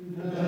No.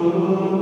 We